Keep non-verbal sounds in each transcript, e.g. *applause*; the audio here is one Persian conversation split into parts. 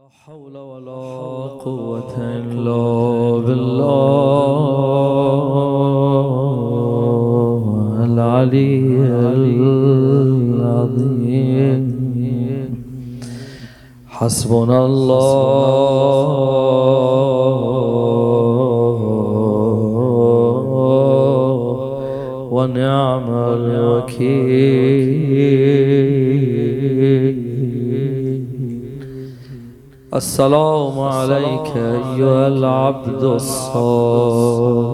لا حول ولا قوة إلا بالله العلي العظيم. حسبنا الله ونعم الوكيل. السلام عليك أيها العبد الصالح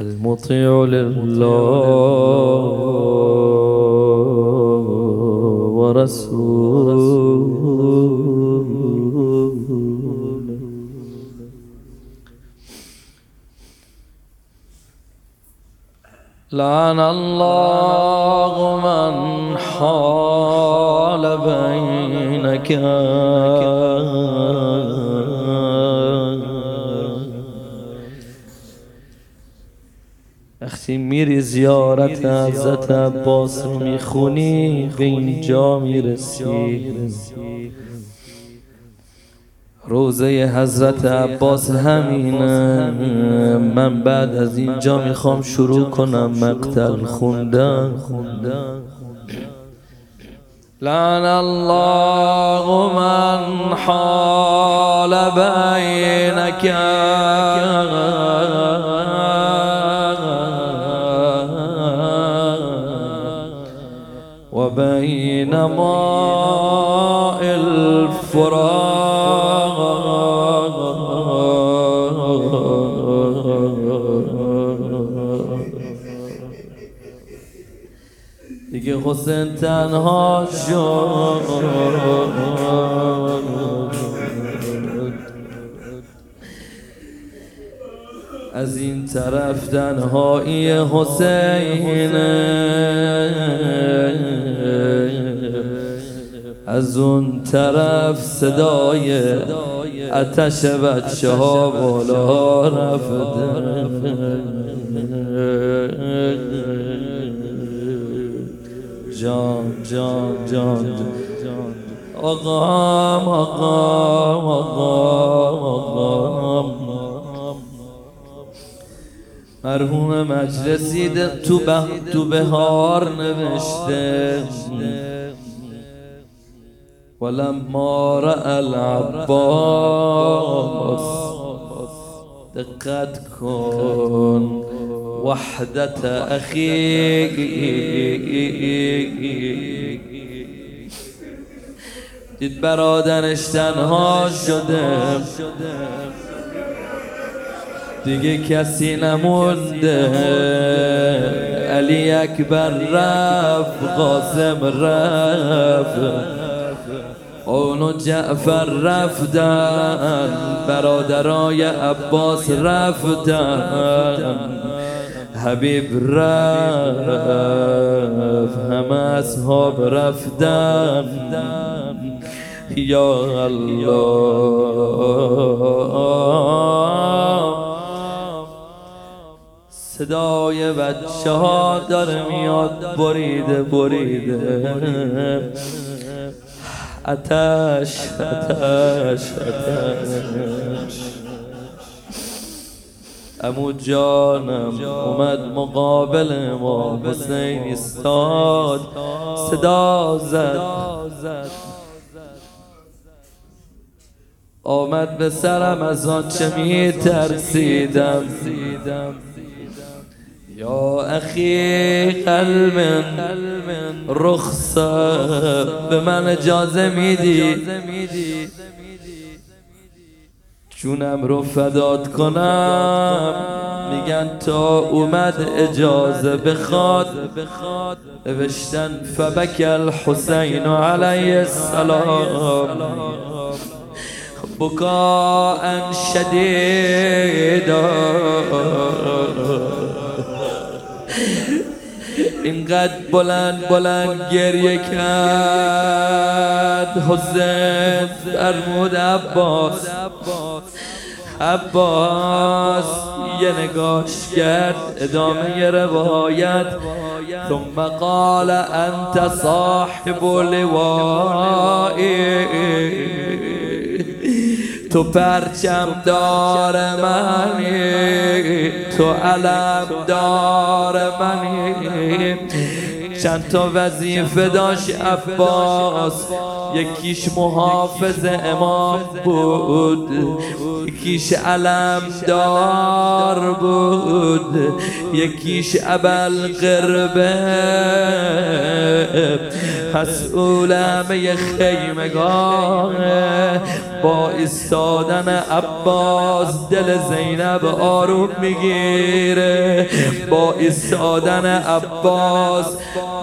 المطيع لله ورسوله. لعن الله من حال بينك وقتی میری زیارت حضرت عباس رو می‌خونی به اینجا می‌رسی. روزه حضرت عباس همینه. من بعد از اینجا می‌خوام شروع کنم مقتل خوندن. لعن الله من حال بینک وبين ماء الفراق. دیگه حسین تنها شد. از این طرف تنهایی حسین. از اون طرف صدای اتش بچه ها بالا رفته. جان جان جان آقام آقام آقام آقام. مرحوم مجلسی تو به تو بهار نوشته. ولما رأى العباس. دقت کن. وحدت اخیک دید برادرش تنها شده. دیگه کسی نمونده. علی اکبر رفت قاسم رفت. اونو جعفر رفتن برادرای عباس رفتن. حبیب رفت همه اصحاب رفتن. یا الله. صدای بچه ها داره میاد بریده بریده. اتش اتش اتش. امو جانم اومد مقابل ما حسین استاد. صدا زد. آمد به سرم از آنچه می ترسیدم یا اخی قلب رخصت به من اجازه میدی؟ جونم رو فداد کنم. میگن تا اومد اجازه بخواد. نوشتن فبک الحسین علیه السلام. بکاء شدیدا. اینقدر بلند بلند گریه کرد. حسین فرمود عباس. عباس یه نگاش کرد ادامه روایت. ثم قال انت صاحب لوائی تو پرچم دار منی تو علم دار منی. چند تا وظیفه داشت عباس یکیش محافظ امام بود یکیش علم دار بود یکیش ابل قربه. مسئول همه خیمگاه با ایستادن عباس دل زینب آروم می‌گیره. با ایستادن عباس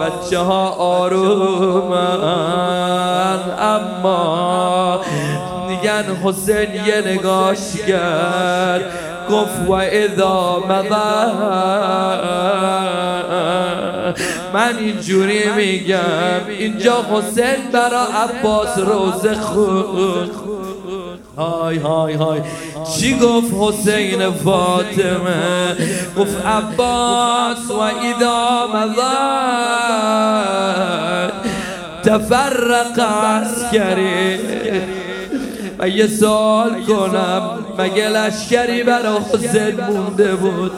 بچه ها آرومن. اما میگن حسین یه نگاش کرد. گفت و اذا من اینجوری میگم اینجا حسین برا عباس روزه خود های های های. چی گفت حسین فاطمه؟ گفت عباس و اذا مضا تفرق عسکری. و یه سال کنم مگه لشکری برا حسین مونده بود؟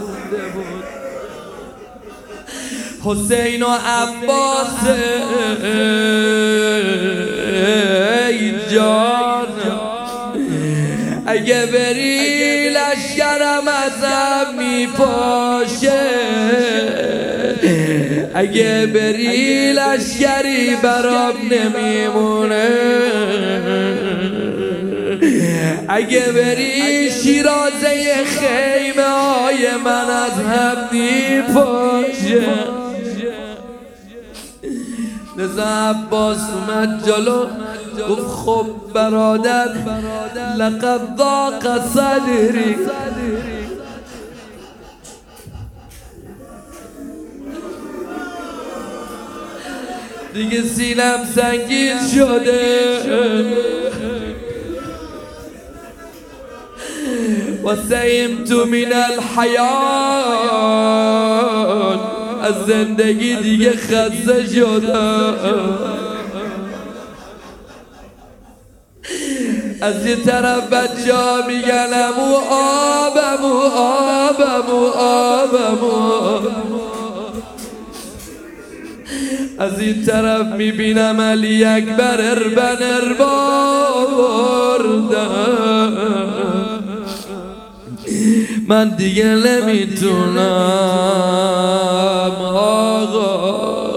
حسین و عباس ای اگه بری لشکرم ازم میپاشه اگه بری لشکری برام نمیمونه. اگه بری شیرازه خیمه های من از هم میپاشه. لذا عباس اومد جلو. گفت خب برادر لقد ضاق صدری. دیگه سینم سنگین شده. و تو من الحیات. از زندگی دیگه خسته شده از یه طرف بچه ها میگن امو آب امو آب امو آب امو از این طرف می‌بینم علی اکبر اربن ارباردم من دیگه نمی‌تونم آقا.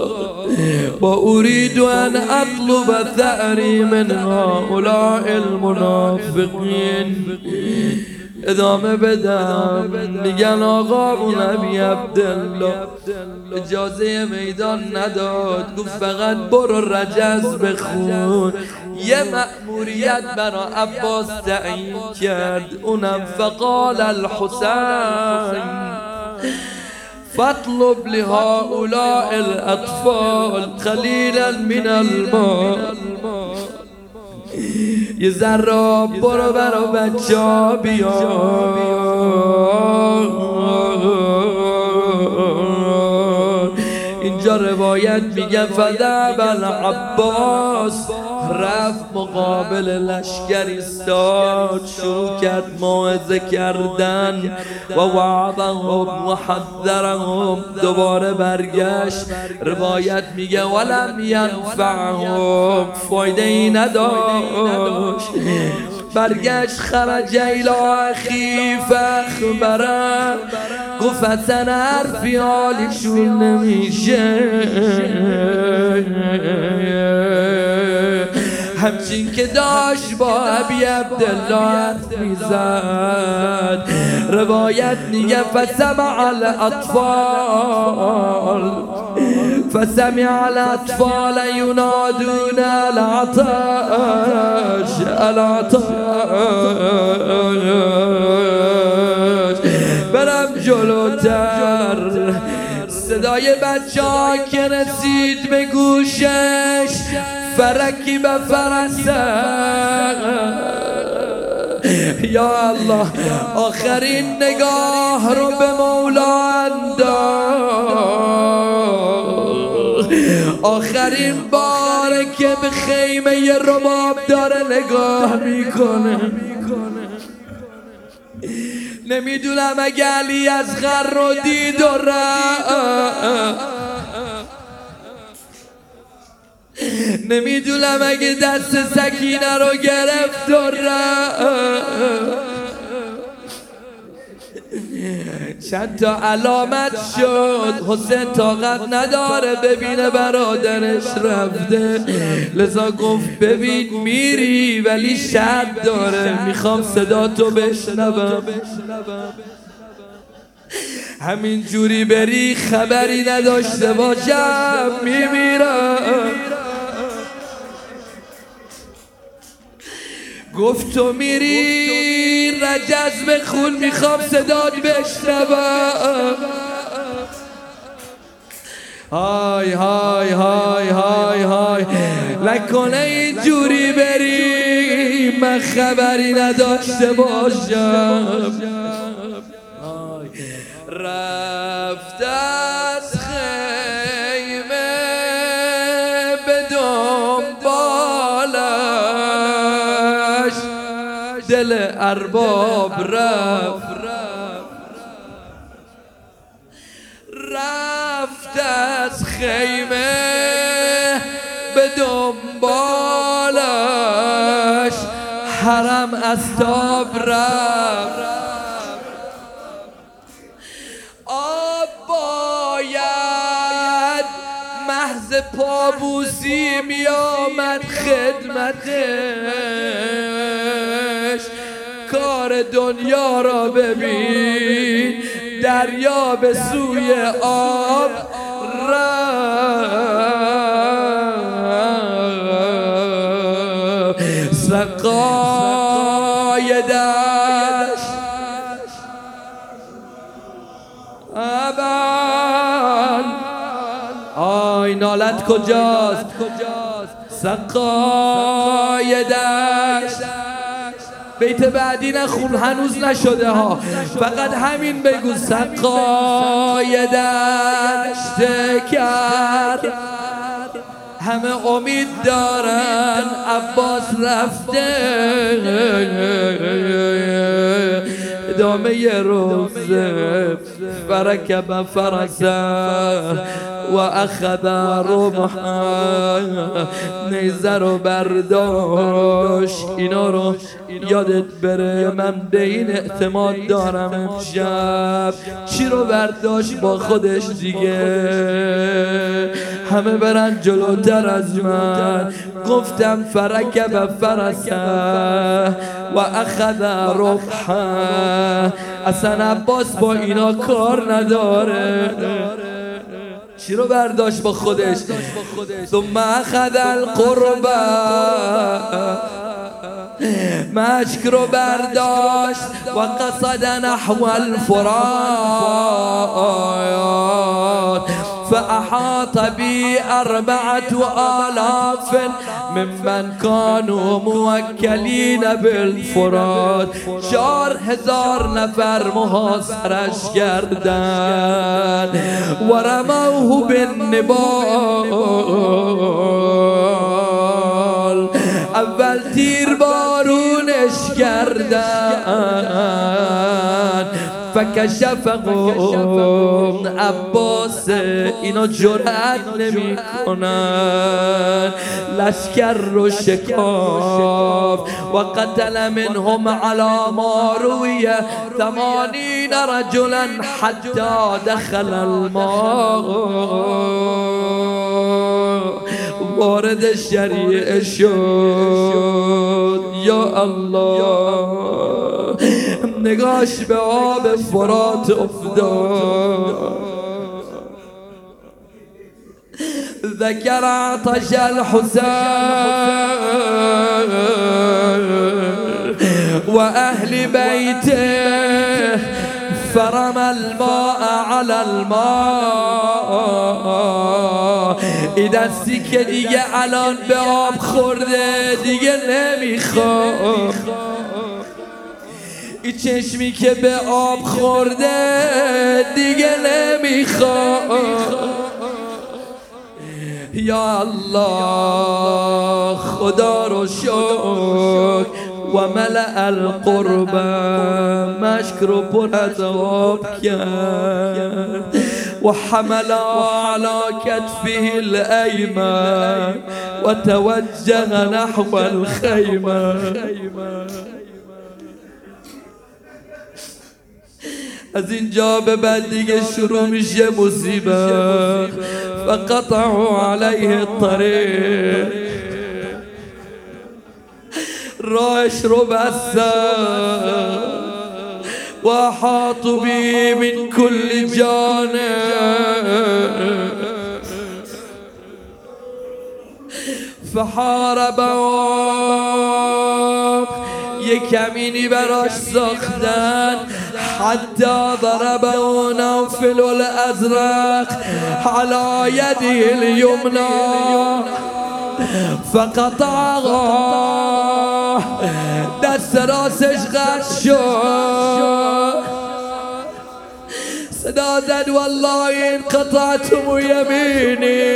با اريد ان اطلب ثأری من هؤلاء المنافقین ادامه بدم میگن آقا و نبی عبدالله اجازه میدان نداد. گفت فقط برو رجز بخون. یه مأموریت برا عباس تعیین کرد. اونم فقال الحسین. فاطلب لهؤلاء الأطفال خلیلا من المال یه ذره برو برا بچه ها اینجا روایت میگه فذهب العباس رفت مقابل لشکر استاد شروع کرد موعظه کردن و وعظهم و حذرهم. دوباره برگشت. روایت میگه ولم ینفعهم. فایده ای نداشت. برگشت خرج ایلا اخی فخبرم گفت اصلا حرفی حالیشون نمیشه. همچین که داشت با عبی عبدالله می‌زد. روایت میگه فسمع الاطفال. فسمع الاطفال ينادون العطاش العطاش. برم جلوتر صدای بچه ها که رسید به گوشش فرکی به فرسه. یا الله آخرین نگاه رو به مولا انداز. آخرین بار که به خیمه رباب داره نگاه می‌کنه. نمی‌دونم اگه علی از غر رو دید و نمی‌دونم اگه دست سکینه رو گرفت و چند تا علامت شد. حسین طاقت نداره ببینه برادرش رفته. لذا گفت ببین میری ولی شد داره. می‌خوام صدا تو بشنوم. همین جوری بری خبری نداشته باشم. میمیرم. گفت تو میری رجز خون می‌خوام صداد بشنوم. های های های های های نکنه اینجوری بری من خبری نداشته باشم. رفت ارباب رفت. رفت از خیمه به دنبالش. حرم از تاب رفت. محض پابوسی می آمد خدمتش کار دنیا را ببین. دریا به سوی آب رفت. سقای دشت. آی نالت کجاست؟ سقای دشت. بیت بعدی نخون هنوز نشده ها. فقط همین بگو سقای دشت کرد. همه امید دارن عباس رفته. ادامه روز فرکب فرسه و رمحا. نیزه رو برداشت. اینا رو یادت بره من به این اعتماد دارم امشب. چی رو برداشت؟ با خودش دیگه. همه برن جلوتر از من. گفتم فرکب فرسه و اخذ ربحا اصلا عباس با اینا کار نداره. چی رو برداشت با خودش؟ ثم اخذ القربه مشک رو برداشت. و قصد نحو الفرات فأحاط بي أربعة آلاف ممن كانوا موكلين بالفرات. چهار هزار نفر محاصرش کردن و بالنبال. اول تیر بارونش کردن فکشفهم عباس اینا جرأت نمی کنن لشکر رو شکاف و قتل منهم على ما ثمانین رجلا حتی دخل الماء وارد شریعه شد یا الله نگاش به آب فرات افتاد. ذكر عطش الحسين وأهل بيته فرمى الماء على الماء. این دستی که دیگه الان به آب خورده دیگه نمی‌خواد. این چشمی که به آب خورده دیگه نمیخواد. یا الله خدا رو شکر. و ملع القرب مشک رو پر از آب کرد. و حمل على كتفه الأيمن و توجه نحو الخیمه. از اینجا به بعد دیگه شروع میشه مصیبت. فقطعوا علیه الطریق راهش رو بستن و حاطوا بی من کل جانب. فحاربوا یه کمینی براش ساختن. حتی ضربه نوفل الازرق على يده اليمنى فقطعها دست راسش قد شد. صدا زد والله این قطعتم یمینی.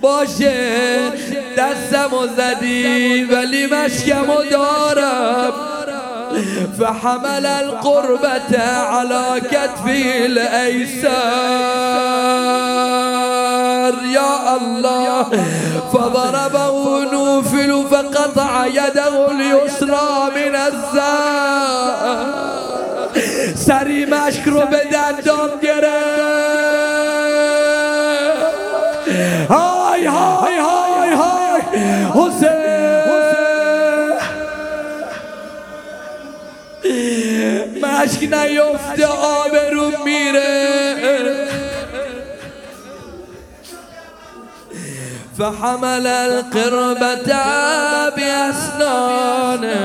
باشه. دستم و زدی ولی مشکم و دارم. فحمل القربة على كتفي الأيسر. يا الله فضربه نوفل فقطع يده اليسرى من الزار سری مشک رو به دندام گرفت. مشک نیفته آبرو میره. فحمل القربة بأسنانه.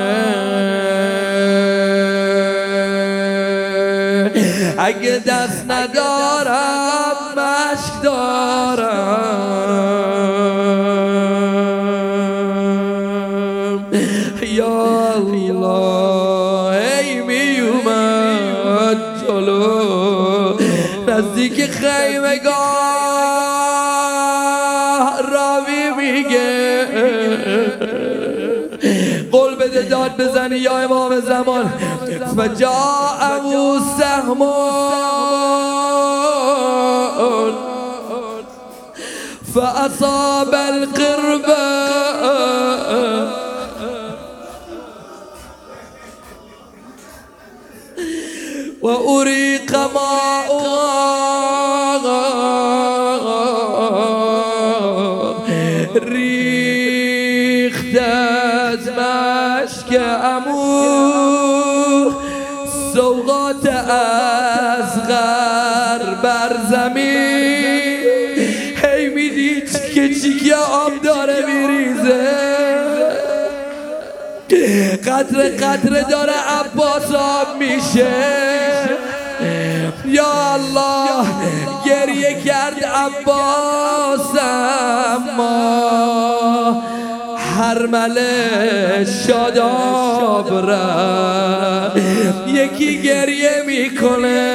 اگه دست ندارم مشک دارم. مقاه الرابي بيقى قول بده داد بزني يا امام الزمان فجاء سهم فأصاب القربة وأريق ماؤها ریخت از مشک امو سوقات از غر بر زمین. هی میدی که چیکی آب داره میریزه. قطر قطر داره عباس آب میشه. یا الله. گریه کرد عباس اما هر مله شاداب را یکی گریه می‌کنه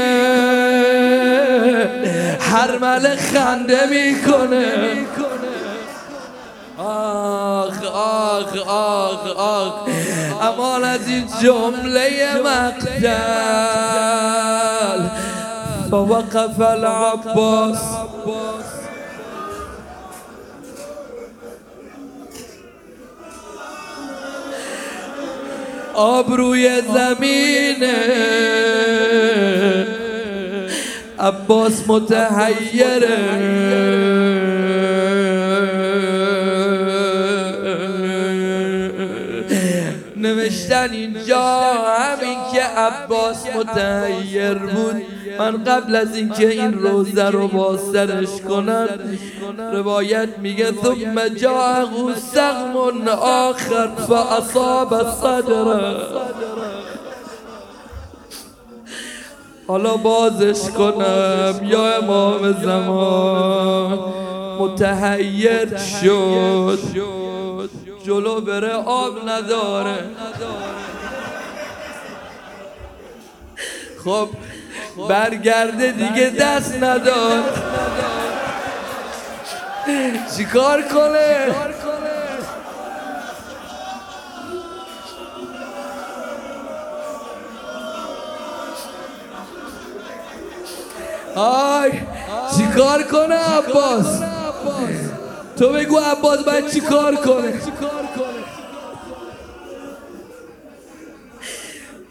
هر مله خنده می‌کنه. آخ آخ آخ آخ. امان از این جمله مقتل فوقف العباس. آبروی زمینه عباس متحیره نوشتن اینجا عباس متحیر بود. من قبل از اینکه این روزه رو با سرش کنن روایت میگه ثم جاءه سقم آخر فاصاب صدره. حالا بازش کنم یا امام زمان. متحیر شد. جلو بره آب نداره. خب برگرده دیگه دست ندار چیکار کنه؟ آی چیکار کنه عباس؟ تو بگو عباس باید چیکار کنه؟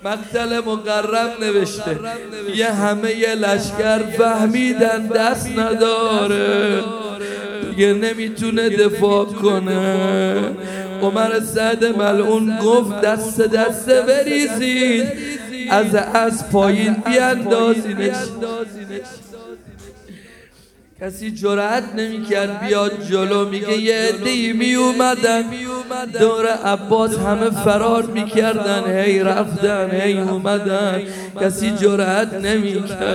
مقتل مقرب نوشته. یه همه یه لشکر فهمیدن دست نداره. دیگه نمی‌تونه دفاع کنه. عمر سعد ملعون گفت دست دست بریزید. از از پایین بیاندازینش. کسی جرأت نمی‌کرد بیاد جلو میگه یه عده‌ای می اومدن. دور عباس همه فرار می‌کردن هی رفتن هی اومدن. کسی جرأت نمی‌کرد.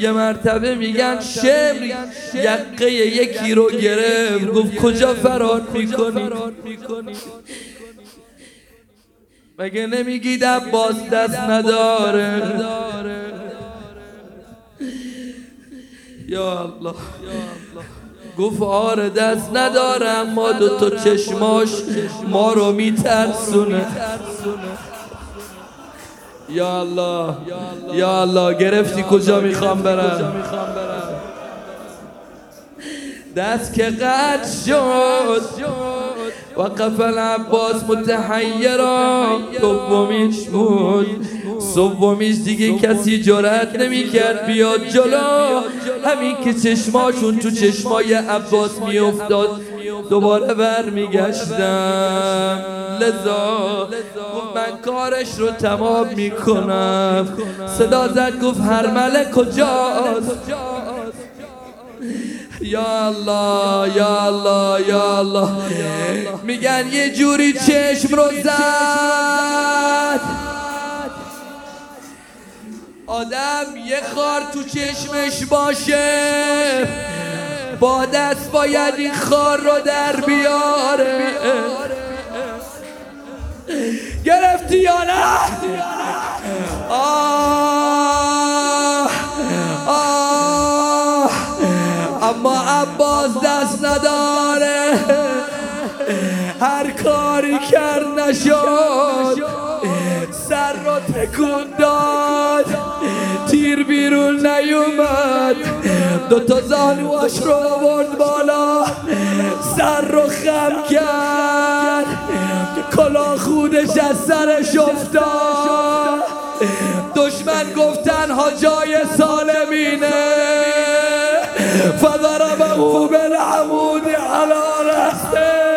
یه مرتبه میگن شمر یقه یکی رو گرفت. گفت کجا فرار می‌کنی؟ مگه نمیگید عباس دست نداره؟ یا الله. گفت آره دست ندارم ما دو تا چشماش ما رو میترسونه. یا الله یا الله گرفتی کجا می‌خوام برم؟ دست که قد شد. وقف العباس متحیرا دومیش بود. سومیش دیگه کسی جرأت نمی‌کرد بیاد جلو. همین که چشماشون تو چشمای عباس میافتاد دوباره برمیگشتم. لذا گفت من کارش رو تمام می‌کنم. صدا زد گفت هرمله کجاست؟ یا الله یا الله یا الله. میگن یه جوری چشم رو زد. آدم یه خار تو چشمش باشه. با دست باید این خار رو در بیاره. گرفتی یا نه؟ اما عباس دست نداره. هر کاری کرد نشد. سر رو تکون داد. تیر بیرون نیومد. دوتا زانواش رو آورد بالا. سر رو خم کرد. کلا خودش از سرش افتاد. دشمن گفتن ها جای سالمینه. فضربه بالعمود على رأسه.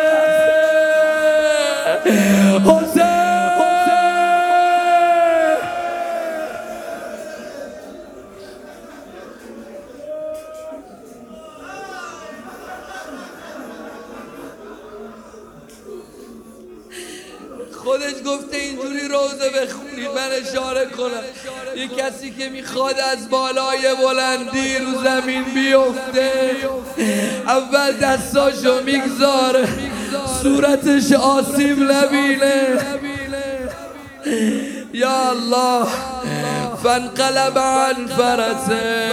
خودش گفته اینجوری روزه بخونید من اشاره کنم. یه کسی که می‌خواد از بالای بلندی رو زمین بیفته اول دستاشو می‌گذاره صورتش آسیب لبینه. یا الله فانقلب عن فرسه.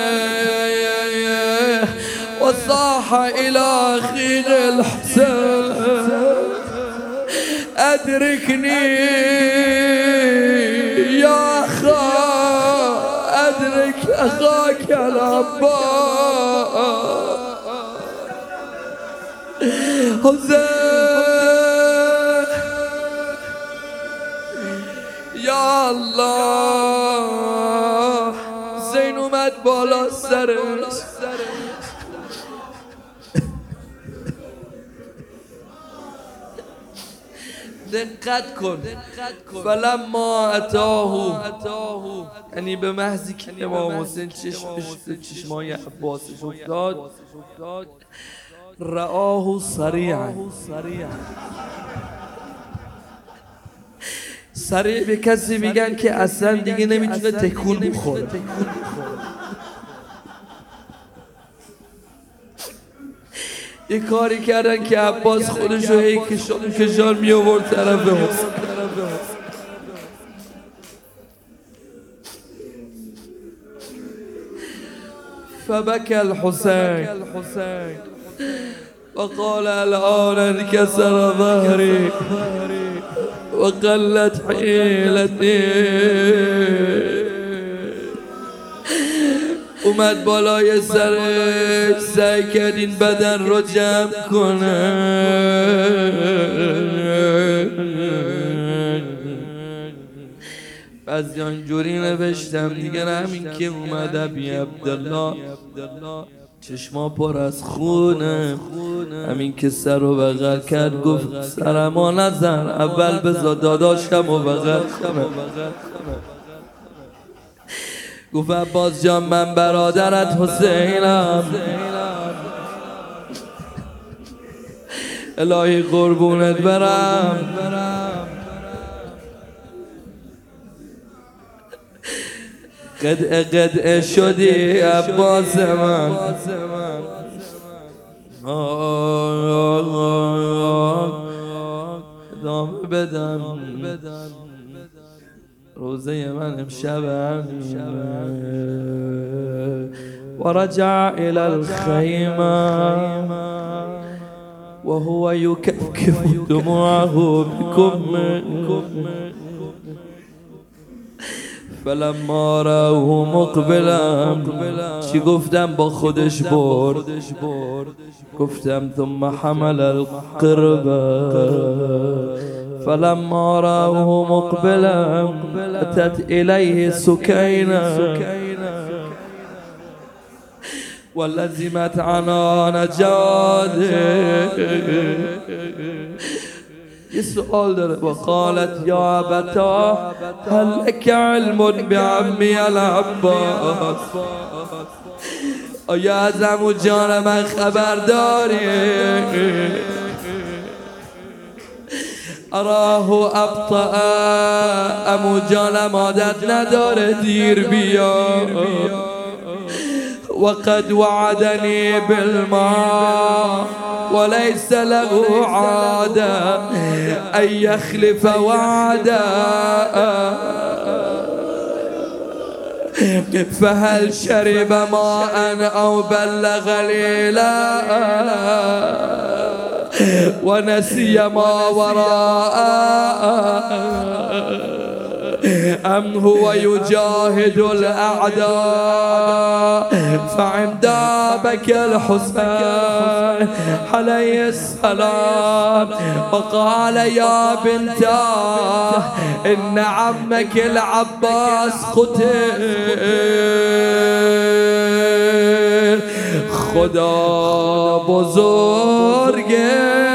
وصاح الى اخيه الحسين أدركني أخاك العباس. حسين. يا الله. زين اومد بالا سرش دقت کن. فلما اتاه. یعنی به محضی که امام حسین چشمش به چشمای عباسش افتاد. رآه سریعا. سریع به کسی میگن که اصلا دیگه نمی‌تونه تکون بخوره. یه کاری کردن که عباس خودش رو هی کشان می آورد طرف حسین فبكى الحسين وقال الآن انكسر ظهري وقلت حيلتي. اومد بالای سرش سعی کرد این بدن رو جمع کنه. بعضی اینجوری نوشتم دیگه همین که اومد ابی عبدالله. چشما پر از خونه. همین که سر و بغل کرد گفت سرما نزن اول بزا داداشم و بغل کنه. گفت عباس جان من برادرت حسینم. الهی قربونت برم. قدع قدع شدی عباس من. ادامه بدم. روزه من امشب ورجع إلى الخيمة. وهو يكفكف دموعه بكم. فلما راوه مقبلا چی گفتم؟ با خودش برد. گفتم ثم حمل القرب فلما رآه مقبلا أتت إليه سكينة ولزمت عنان جاده يسأل وقالت يا ابتا هل لك علم بعمي العباس؟ يا زمجان من خبر داري أراه أبطأ امو جانم عادت نداره دیر بیا وقد وعدني بالماء وليس له عادة أن يخلف وعدا. فهل شرب ماء أو بلغ ليلا ونسي ما وراء. *laughs* أم هو يجاهد الأعداء؟ فعند بك الحسين عليه السلام. وقال يا بنتاه إن عمك العباس قتل. خدا بزرگه.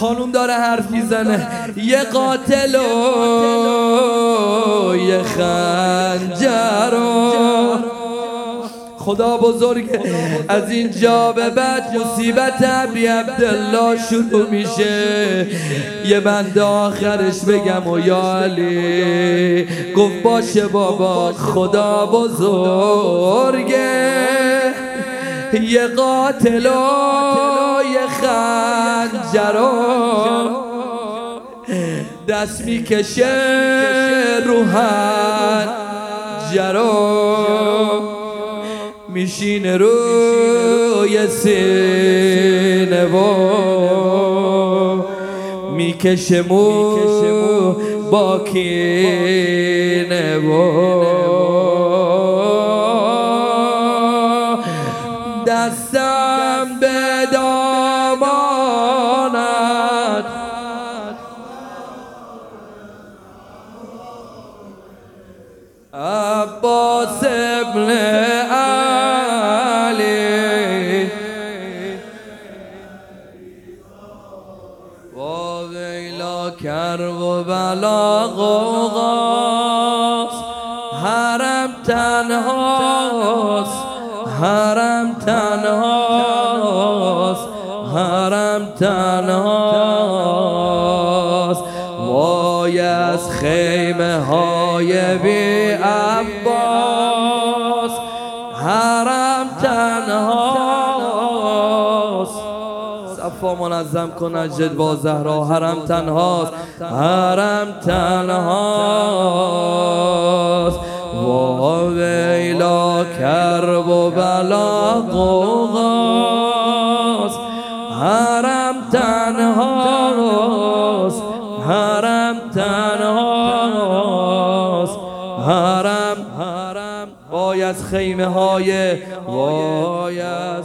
خانوم داره حرف می‌زنه. یه قاتل و یه خنجر خدا بزرگ. از اینجا به بعد مصیبت عبی عبدالله شروع میشه. یه بند آخرش بگم و یا علی. گفت باشه بابا خدا بزرگه. یه قاتل خنجرا دست می‌کشه روحن جرا. میشینه روی سینه و می‌کشه مو با کینه. و کرب و بلا غوغاس حرم تنهاست. حرم تنهاست. حرم تنهاست. وای از خیمه های بی منظم کن جد با زهرا. حرم تنهاست. حرم تنهاست. و ویلا کرب و بلا قوغاست حرم تنهاست. حرم تنهاست. حرم حرم. وای از خیمه های وای از